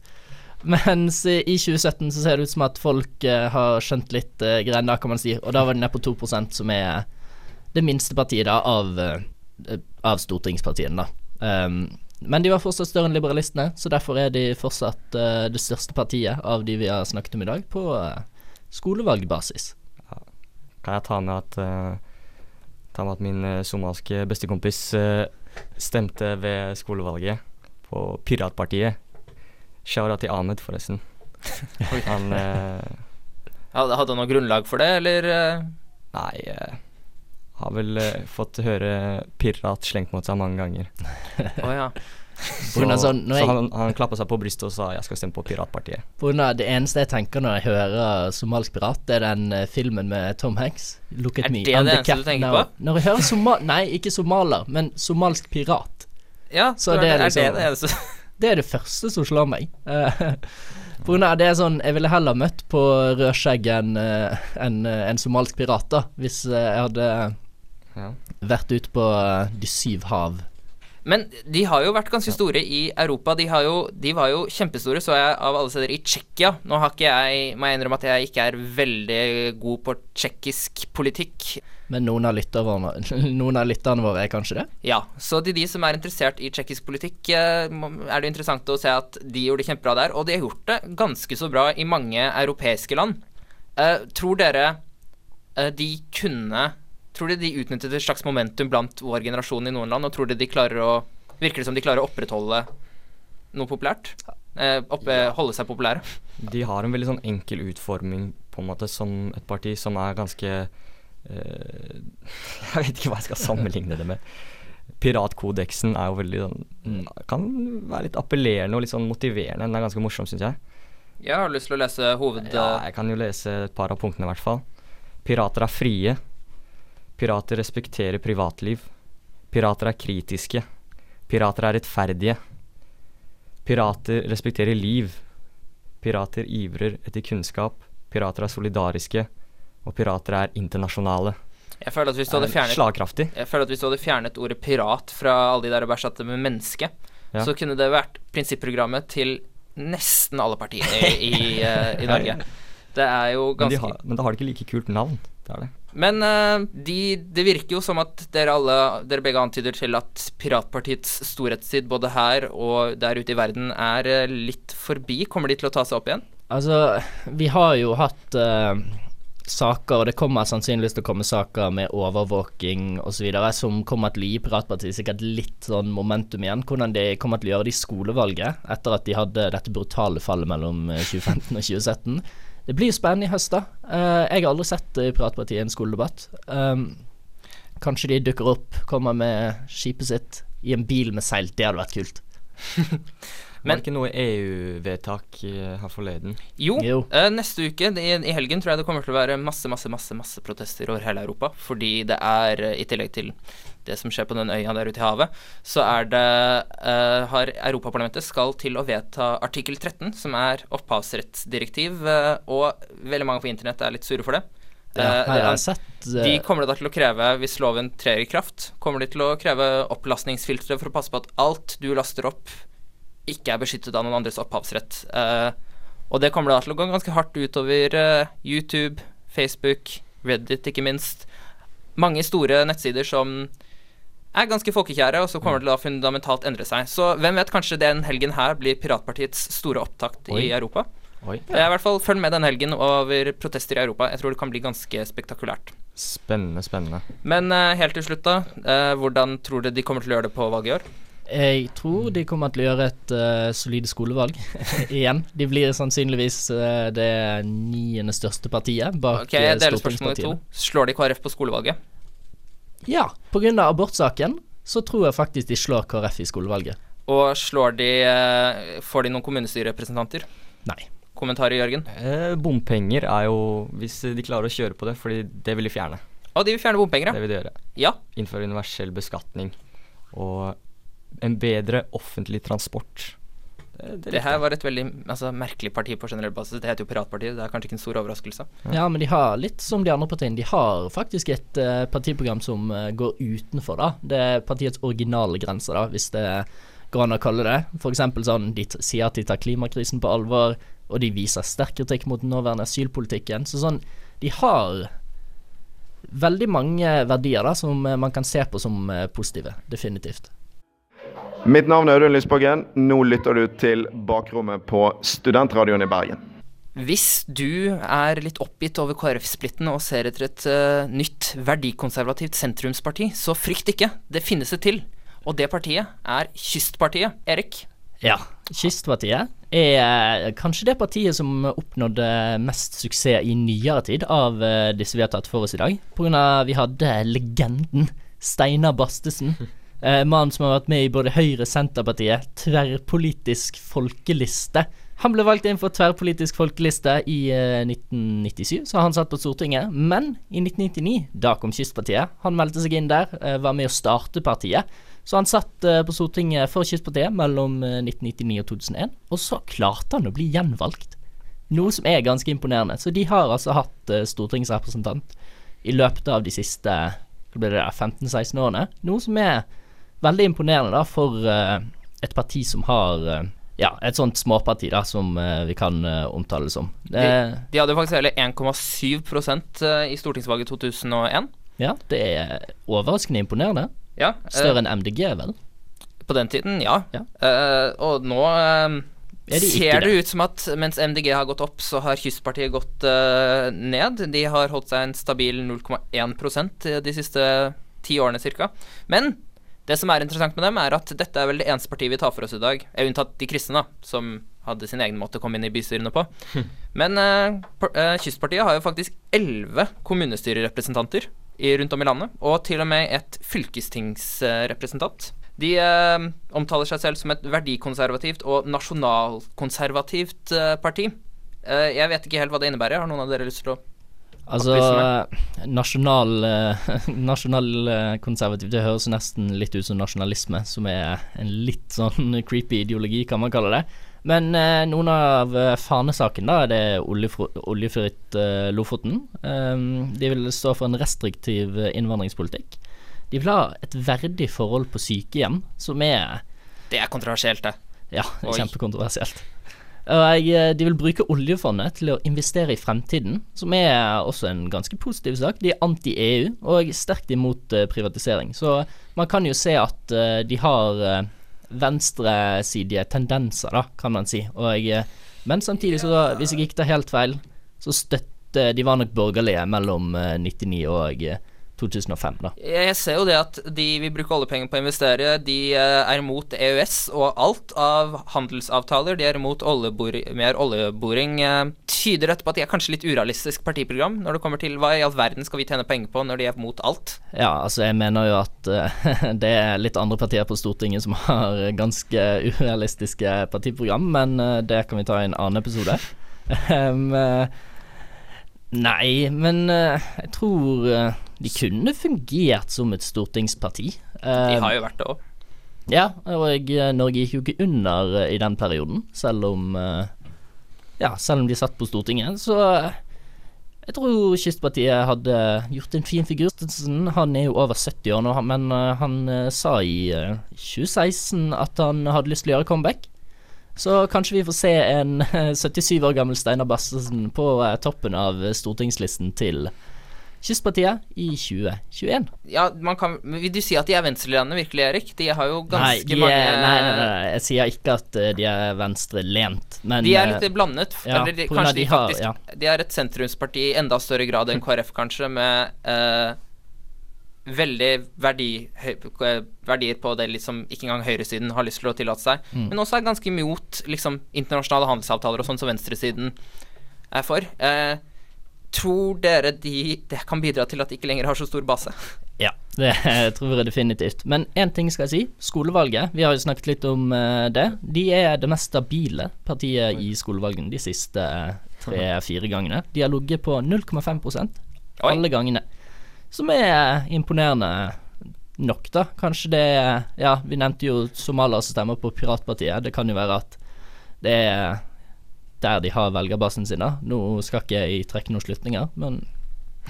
Mens eh, i 2017 så ser det ut som at folk eh, har skjønt litt uh, greiene, kan man si. Og da var de nede på 2% som er det minste partiet da av, eh, av stortingspartiene, da. Um, men de var fortsatt større enn liberalistene, så derfor er de fortsatt uh, det største partiet av de vi har snakket om i dag, på uh, skolevalgbasis. Kan jeg ta med at eh, Ta med at min uh, somaliske bestekompis eh, stemte ved skolevalget på Piratpartiet. Out til Ahmed, forresten. Han eh, Hadde han noe grunnlag for det, eller eh, Nei, eh, har vel eh, fått høre pirat slengt mot seg mange ganger. Å ja. Av sånn, så jeg, han, han klappa seg på brystet og sa 'jeg skal stemme på Piratpartiet'. på grunn av det eneste jeg tenker når jeg hører somalisk pirat, det er den eh, filmen med Tom Hanks. Look at Er me. det det eneste du tenker now. på? Når jeg hører soma... Nei, ikke somaler, men somalsk pirat. Ja, Så så det er liksom, det, er det liksom- det eneste Det er det første som slår meg. Eh, På grunn av det er sånn Jeg ville heller møtt på rødskjegg enn eh, en, en somalsk pirat, da. Hvis jeg hadde Ja. vært ute på de syv hav. Men de har jo vært ganske store i Europa. De, har jo, de var jo kjempestore, så jeg, av alle steder i Tsjekkia. Nå har ikke jeg, må jeg innrømme at jeg ikke er veldig god på tsjekkisk politikk. Men noen av, noen av lytterne våre er kanskje det? Ja, så til de som er interessert i tsjekkisk politikk, eh, er det interessant å se at de gjorde det kjempebra der. Og de har gjort det ganske så bra i mange europeiske land. Uh, tror dere uh, de kunne Tror du de utnyttet et slags momentum blant vår generasjon i noen land, og tror du de klarer å Virker det som de klarer å opprettholde noe populært? Uh, oppe, holde seg populære? De har en veldig sånn enkel utforming, på en måte, som et parti som er ganske Jeg vet ikke hva jeg skal sammenligne det med. Piratkodeksen er jo veldig sånn. Kan være litt appellerende og litt sånn motiverende. Den er ganske morsom, syns jeg. Jeg har lyst til å lese hoved... Ja, jeg kan jo lese et par av punktene, i hvert fall. Pirater er frie. Pirater respekterer privatliv. Pirater er kritiske. Pirater er rettferdige. Pirater respekterer liv. Pirater ivrer etter kunnskap. Pirater er solidariske. Og pirater er internasjonale. Jeg føler at hvis du hadde fjernet Slagkraftig. Jeg føler at hvis du hadde fjernet ordet pirat fra alle de der og erstattet med menneske, Ja. så kunne det vært prinsipprogrammet til nesten alle partiene i, i, eh, i Norge. Det er jo Men, de har, men da har de ikke like kult navn. Det er det. Men eh, de, det virker jo som at dere alle Dere begge antyder til at piratpartiets storhetstid både her og der ute i verden er eh, litt forbi. Kommer de til å ta seg opp igjen? Altså, vi har jo hatt uh, saker, og det kommer sannsynligvis til å komme saker med overvåking osv. som kommer til å gi Piratpartiet sikkert litt sånn momentum igjen. Hvordan de kommer til å gjøre det i skolevalget etter at de hadde dette brutale fallet mellom eh, 2015 og 2017. Det blir spennende i høst, da. Eh, jeg har aldri sett eh, Piratpartiet i en skoledebatt. Um, kanskje de dukker opp, kommer med skipet sitt i en bil med seil. Det hadde vært kult. Var det ikke noe EU-vedtak eh, her forleden? Jo, Jo. Uh, neste uke i, i helgen tror jeg det kommer til å være masse, masse, masse, masse protester over hele Europa. Fordi det er, i tillegg til det som skjer på den øya der ute i havet, så er det uh, har Europaparlamentet skal til å vedta artikkel 13, som er opphavsrettsdirektiv, uh, og veldig mange på internett er litt sure for det. Ja, Eh, det har jeg sett de kommer da til å kreve, hvis loven trer i kraft, kommer de til å kreve opplastningsfiltre for å passe på at alt du laster opp, ikke er beskyttet av noen andres opphavsrett. Og det kommer da til å gå ganske hardt utover YouTube, Facebook, Reddit ikke minst. Mange store nettsider som er ganske folkekjære, og så kommer det til å fundamentalt endre seg. Så hvem vet, kanskje den helgen her blir Piratpartiets store opptakt Oi. i Europa. Oi. Ja. i hvert fall Følg med den helgen over protester i Europa. Jeg tror det kan bli ganske spektakulært. Spennende, spennende. Men uh, helt til slutt, da. Uh, hvordan tror du de kommer til å gjøre det på valget i år? Jeg tror de kommer til å gjøre et uh, solid skolevalg igjen. De blir sannsynligvis uh, det niende største partiet bak okay, stortingspartiene. Slår de KrF på skolevalget? Ja, pga. abortsaken så tror jeg faktisk de slår KrF i skolevalget. Og slår de eh, Får de noen kommunestyrerepresentanter? Nei. Kommentarer, Jørgen? Eh, bompenger er jo Hvis de klarer å kjøre på det, fordi det vil de fjerne. Og de vil fjerne bompenger, ja. Det vil de gjøre. Ja. Innføre universell beskatning og en bedre offentlig transport. Det, det, her var et veldig altså, merkelig parti på generell basis. Det heter jo Piratpartiet. Det er kanskje ikke en stor overraskelse. Ja, men de har litt som de andre partiene. De har faktisk et uh, partiprogram som uh, går utenfor, da. Det er partiets originale grenser, da, hvis det går an å kalle det. Eksempel sånn, de t sier at de tar klimakrisen på alvor, og de viser sterk kritikk mot den nåværende asylpolitikken. Så sånn, de har veldig mange verdier da, som eh, man kan se på som positive. Definitivt. Mitt navn er Audun Lysbakken. Nå lytter du til Bakrommet på Studentradioen i Bergen. Hvis du er litt oppgitt over KrF-splitten og ser etter et uh, nytt verdikonservativt sentrumsparti, så frykt ikke. Det finnes et til. Og det partiet er Kystpartiet. Erik? Ja. Kystpartiet er eh, kanskje det partiet som oppnådde mest suksess i nyere tid av eh, disse vi har tatt for oss i dag. Av vi hadde legenden Steinar Bastesen. Eh, Mannen som har vært med i både Høyre, Senterpartiet, tverrpolitisk folkeliste. Han ble valgt inn for tverrpolitisk folkeliste i eh, 1997, så han satt på Stortinget. Men i 1999, da kom Kystpartiet. Han meldte seg inn der, eh, var med å starte partiet. Så han satt eh, på Stortinget for Kystpartiet mellom eh, 1999 og 2001, og så klarte han å bli gjenvalgt. Noe som er ganske imponerende. Så de har altså hatt eh, stortingsrepresentant i løpet av de siste hva blir det der, 15-16 årene. Noe som er veldig imponerende da for eh, et parti som har eh, ja, et sånt småparti da, som uh, vi kan uh, omtale det som. Det, De, de hadde faktisk hele 1,7 eh, i stortingsvalget 2001. ja, det er overraskende imponerende. Ja, uh, Større enn MDG, vel? På den tiden, ja. Ja. Og nå eh, Er de ser det det? ut som at mens MDG har gått opp, så har Kystpartiet gått ned. De har holdt seg en stabil 0,1% de siste ti årene ca. Men det som er interessant med dem, er at dette er vel det eneste partiet vi tar for oss i dag, unntatt de kristne, da, som hadde sin egen måte å komme inn i bystyrene på. Men eh, eh, Kystpartiet har jo faktisk elleve kommunestyrerepresentanter i, rundt om i landet, og til og med et fylkestingsrepresentant. De eh, omtaler seg selv som et verdikonservativt og nasjonalkonservativt eh, parti. Eh, jeg vet ikke helt hva det innebærer. Har noen av dere lyst til å Altså Opplyse nasjonal eh, det høres nesten litt ut som nasjonalisme, som er en litt sånn creepy ideologi, kan man kalle det. Men eh, noen av fanesaken, fanesakene, da, det er oljefritt eh, Lofoten. Um, de vil stå for en restriktiv eh, innvandringspolitikk. De vil ha et verdig forhold på sykehjem, som er Det er kontroversielt, det. ja, Oi. kjempekontroversielt. Og eh, de vil bruke oljefondet til å investere i fremtiden, som er også en ganske positiv sak. De er anti-EU og sterkt imot eh, privatisering. Så man kan jo se at eh, de har venstresidige tendenser, da, kan man si. Og, men samtidig, så hvis jeg ikke tar helt feil, så støtte De var nok borgerlige mellom eh, 99 og eh, 2005, da. Jeg ser jo det at de vil bruke oljepenger på å investere. De eh, er imot EØS og alt av handelsavtaler. De er imot mer oljeboring. eh, Tyder dette på at de er kanskje litt urealistisk partiprogram når det kommer til hva i all verden skal vi tjene penger på når de er mot alt? Ja, altså jeg mener jo at uh, det er litt andre partier på Stortinget som har ganske urealistiske partiprogram, men uh, det kan vi ta i en annen episode. um, uh, nei, men jeg tror de kunne fungert som et stortingsparti. De har jo vært det òg. ja, og eh, Norge gikk jo ikke under eh, i den perioden, selv om eh, Ja, selv om de satt på Stortinget. Så eh, jeg tror Kystpartiet hadde gjort en fin figur. Han er jo over 70 år nå, men eh, han eh, sa i eh, 2016 at han hadde lyst til å gjøre comeback. Så kanskje vi får se en eh, 77 år gammel Steinar Bassesen på eh, toppen av eh, stortingslisten til Kystpartiet i 2021. Ja, man kan Vil du si at de er venstrelene virkelig, Erik? De har jo Nei, ganske de mange er, nei, nei, nei, jeg sier ikke at eh, de er venstrelent, men De er eh, litt blandet. ja, eller de, kanskje de, har- faktisk ja. De er et sentrumsparti i enda større grad enn KrF, kanskje, med eh, veldig verdi, høy, eh, verdier på det liksom ikke engang høyresiden har lyst til å tillate seg. Mm. Men også er ganske imot liksom, internasjonale handelsavtaler og sånn som venstresiden er for. Eh, tror dere de, det kan bidra til at de ikke lenger har så stor base? Ja, det tror jeg definitivt. Men én ting skal jeg si. Skolevalget, vi har jo snakket litt om eh, det. De er det mest stabile partiet i skolevalgene de siste tre-fire gangene. De har ligget på 0,5 Oi. alle gangene. Som er imponerende nok, da. Kanskje det Ja, vi nevnte jo somaliere som stemmer på Piratpartiet. Det kan jo være at det er der de har velgerbasen sin. Nå skal ikke jeg trekke noen slutninger, men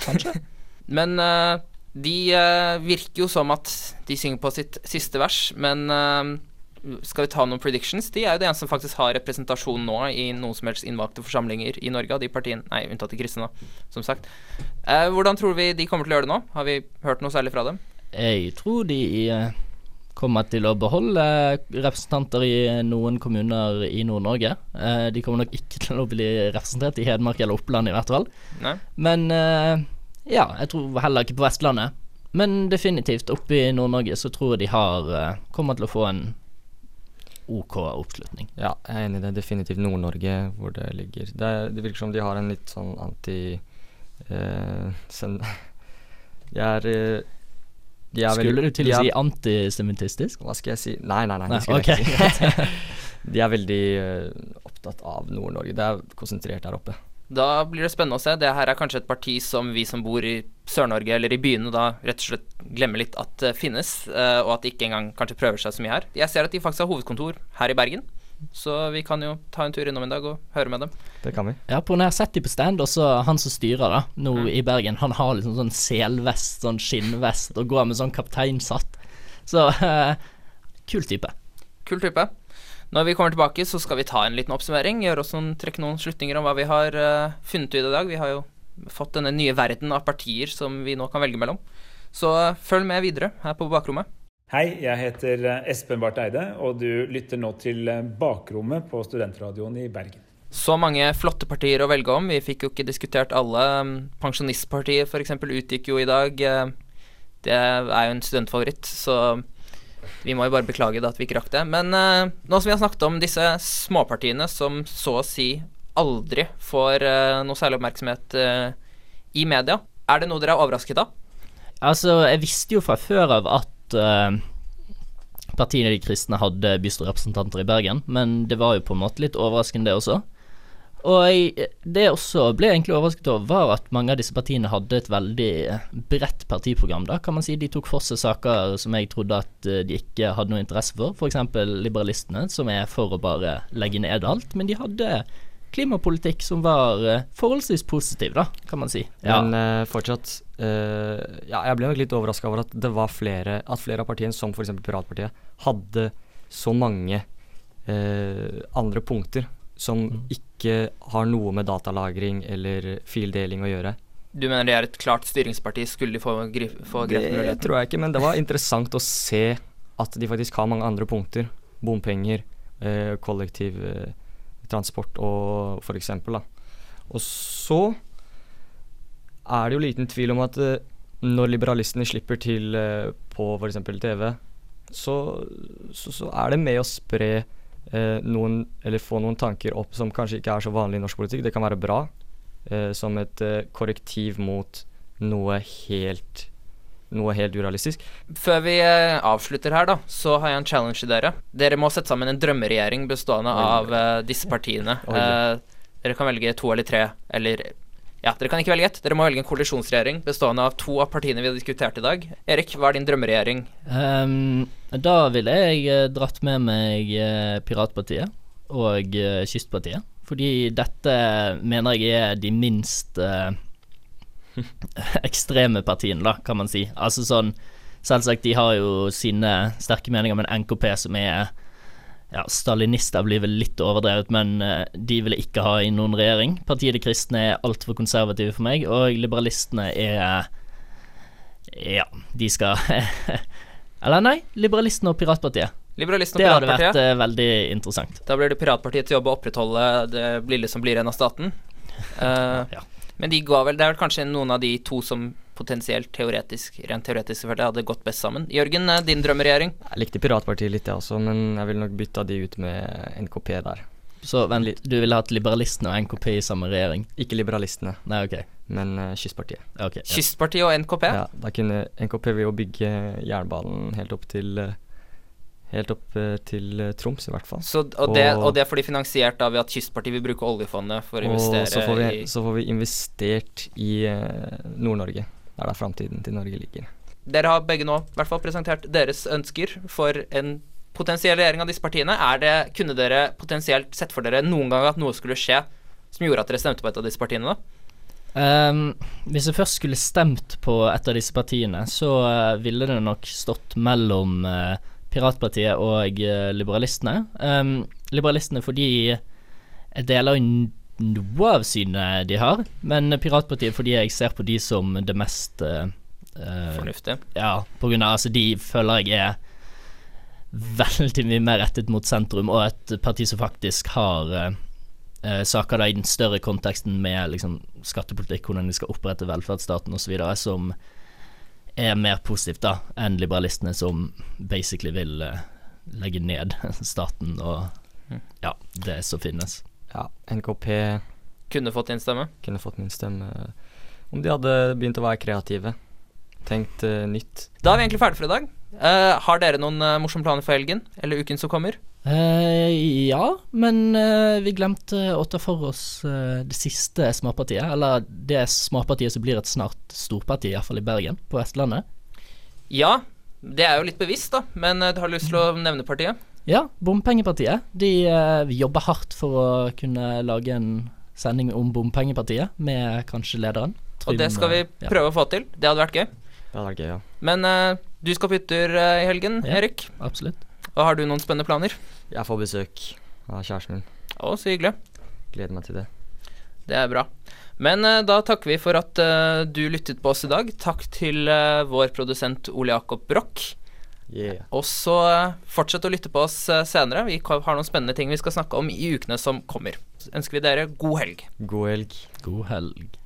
kanskje. Men uh, de uh, virker jo som at de synger på sitt siste vers, men uh, skal vi ta noen predictions? De er jo det eneste som faktisk har representasjon nå i noen som helst innvalgte forsamlinger i Norge, av de partiene Nei, unntatt de kristne, da, som sagt. Hvordan tror vi de kommer til å gjøre det nå? Har vi hørt noe særlig fra dem? Jeg tror de eh, kommer til å beholde representanter i noen kommuner i Nord-Norge. Eh, de kommer nok ikke til å bli representert i Hedmark eller Oppland, i hvert fall. Nei? Men eh, ja, jeg tror heller ikke på Vestlandet. Men definitivt oppe i Nord-Norge så tror jeg de har eh, kommer til å få en OK oppslutning. Ja, jeg er enig i det. Definitivt Nord-Norge hvor det ligger. Det, det virker som de har en litt sånn anti... Eh, sen, de er eh, Skulle du til å si antisemittistisk? Hva skal jeg si? Nei, nei, nei. Nei, det skulle jeg ikke si. de er veldig eh, opptatt av Nord-Norge. Det er konsentrert der oppe. Da blir det spennende å se. Det her er kanskje et parti som vi som bor i Sør-Norge eller i byene da rett og slett glemmer litt at det finnes, eh, og at de ikke engang kanskje prøver seg så mye her. Jeg ser at de faktisk har hovedkontor her i Bergen, så vi kan jo ta en tur innom en dag og høre med dem. Det kan vi. Ja, på når jeg har sett dem på stand, også han som styrer da, nå Mm. i Bergen, han har liksom sånn selvest, sånn skinnvest, og går med sånn kapteinshatt. Så eh, kul type. Kul type. Når vi kommer tilbake, så skal vi ta en liten oppsummering. Gjøre oss noen, trekke noen slutninger om hva vi har uh, funnet ut i dag. Vi har jo fått denne nye verden av partier som vi nå kan velge mellom. Så uh, følg med videre her på Bakrommet. Hei, jeg heter eh, Espen Barth Eide, og du lytter nå til Bakrommet på Studentradioen i Bergen. Så mange flotte partier å velge om. Vi fikk jo ikke diskutert alle. Pensjonistpartiet f.eks. utgikk jo i dag. Det er jo en studentfavoritt, så vi må jo bare beklage at vi ikke rakk det. Men uh, nå som vi har snakket om disse småpartiene som så å si aldri får uh, noe særlig oppmerksomhet uh, i media, er det noe dere er overrasket av? Altså, jeg visste jo fra før av at partiene De kristne hadde bystyrerepresentanter i Bergen, men det var jo på en måte litt overraskende, det også. Og jeg, det jeg også ble egentlig overrasket over, var at mange av disse partiene hadde et veldig bredt partiprogram. da, kan man si. De tok for seg saker som jeg trodde at eh, de ikke hadde noe interesse for. F.eks. liberalistene, som er for å bare legge ned alt. Men de hadde klimapolitikk som var uh, forholdsvis positiv, da, kan man si. Ja. Men uh, fortsatt uh, Ja, jeg ble nok litt overraska over at det var flere At flere av partiene, som f.eks. Piratpartiet, hadde så mange andre punkter som mm. ikke har noe med datalagring eller fildeling å gjøre. Du mener det er et klart styringsparti? Skulle de få, få grep Det tror jeg ikke, men det var interessant å se at de faktisk har mange andre punkter. Bompenger, eh, kollektiv eh, transport og for eksempel, da. Og så er det jo liten tvil om at eh, når liberalistene slipper til eh, på f.eks. TV, så, så, så, er det med å spre eh, noen, eller få noen tanker opp som kanskje ikke er så vanlig i norsk politikk. Det kan være bra eh, som et eh, korrektiv mot noe helt noe helt urealistisk. Før vi eh, avslutter her, da, så har jeg en challenge til dere. Dere må sette sammen en drømmeregjering bestående av uh, disse partiene. Uh, dere kan velge to eller tre, eller ja, Dere kan ikke velge ett. Dere må velge en koalisjonsregjering bestående av to av partiene vi har diskutert i dag. Erik, hva er din drømmeregjering? Um, da ville jeg uh, dratt med meg uh, Piratpartiet og uh, Kystpartiet. Fordi dette mener jeg er de minst ekstreme partiene, da, kan man si. Altså sånn Selvsagt, de har jo sine sterke meninger, men NKP som er ja, Stalinister blir vel litt overdrevet, men uh, de vil ikke ha i noen regjering. Partiet De kristne er altfor konservative for meg, og liberalistene er Ja, de skal Eller nei, liberalistene og Piratpartiet. Liberalistene og det hadde vært uh, veldiginteressant. Da blir det Piratpartiets jobb å opprettholde det lille som blir igjen av staten. Uh, ja. Men de ga vel Det er vel kanskje noen av de to som potensielt teoretisk, rent teoretisk selvfølgelig, hadde gått best sammen. Jørgen, eh, din drømmeregjering? Jeg likte Piratpartiet litt, jeg også, men jeg ville nok bytta de ut med NKP der. Så vennlig, du ville hatt liberalistene og NKP i samme regjering? Ikke liberalistene, Nei, ok men uh, Kystpartiet. Okay, ja. Kystpartiet og NKP? Ja, da kunne NKP ved å bygge jernbanen helt opp til uh, Helt opp uh, til Troms, i hvert fall. Så, og, og, det, og det får de finansiert av at Kystpartiet vil bruke oljefondet for å investere så får vi, i Så får vi investert i Nord-Norge. Det er der framtiden til Norge ligger. Dere har begge nå i hvert fall presentert deres ønsker for en potensiell regjering av disse partiene. Er det, kunne dere potensielt sett for dere noen gang at noe skulle skje som gjorde at dere stemte på et av disse partiene, da? Um, hvis jeg først skulle stemt på et av disse partiene, så uh, ville det nok stått mellom uh, Piratpartiet og uh, Liberalistene. Um, liberalistene fordi jeg deler noe av synet de har, men Piratpartiet fordi jeg ser på de som det mest uh, Fornuftig? Ja, på grunn av altså de føler jeg er veldig mye mer rettet mot sentrum, og et parti som faktisk har uh, saker da i den større konteksten med liksom skattepolitikk, hvordan de skal opprette velferdsstaten osv., som er mer positivt da enn liberalistene som basically vil uh, legge ned staten og mm. ja, det som finnes. Ja, NKP Kunne fått din stemme? Kunne fått min stemme om de hadde begynt å være kreative. Tenkt uh, nytt. Da er vi egentlig ferdige for i dag. Uh, har dere noen uh, morsomme planer for helgen? Eller uken som kommer? Ja, men vi glemte å ta for oss det siste småpartiet. Eller det småpartiet som blir et snart storparti, iallfall i Bergen, på Vestlandet. Ja, det er jo litt bevisst, da. Men du har lyst til å nevne partiet? Ja, Bompengepartiet. De uh, jobber hardt for å kunne lage en sending om Bompengepartiet, med kanskje lederen. Trym, og det skal vi prøve ja. å få til. Det hadde vært gøy. Det hadde vært gøy, ja. Men uh, du skal på hytter uh, i helgen, Ja. Erik. Absolutt. Og har du noen spennende planer? Jeg får besøk av kjæresten min. Å, så hyggelig. Gleder meg til det. Det er bra. Men uh, da takker vi for at uh, du lyttet på oss i dag. Takk til uh, vår produsent Ole Jakob Broch. Yeah. Og så fortsett å lytte på oss senere. Vi har noen spennende ting vi skal snakke om i ukene som kommer. Så ønsker vi dere god helg. God helg. God helg.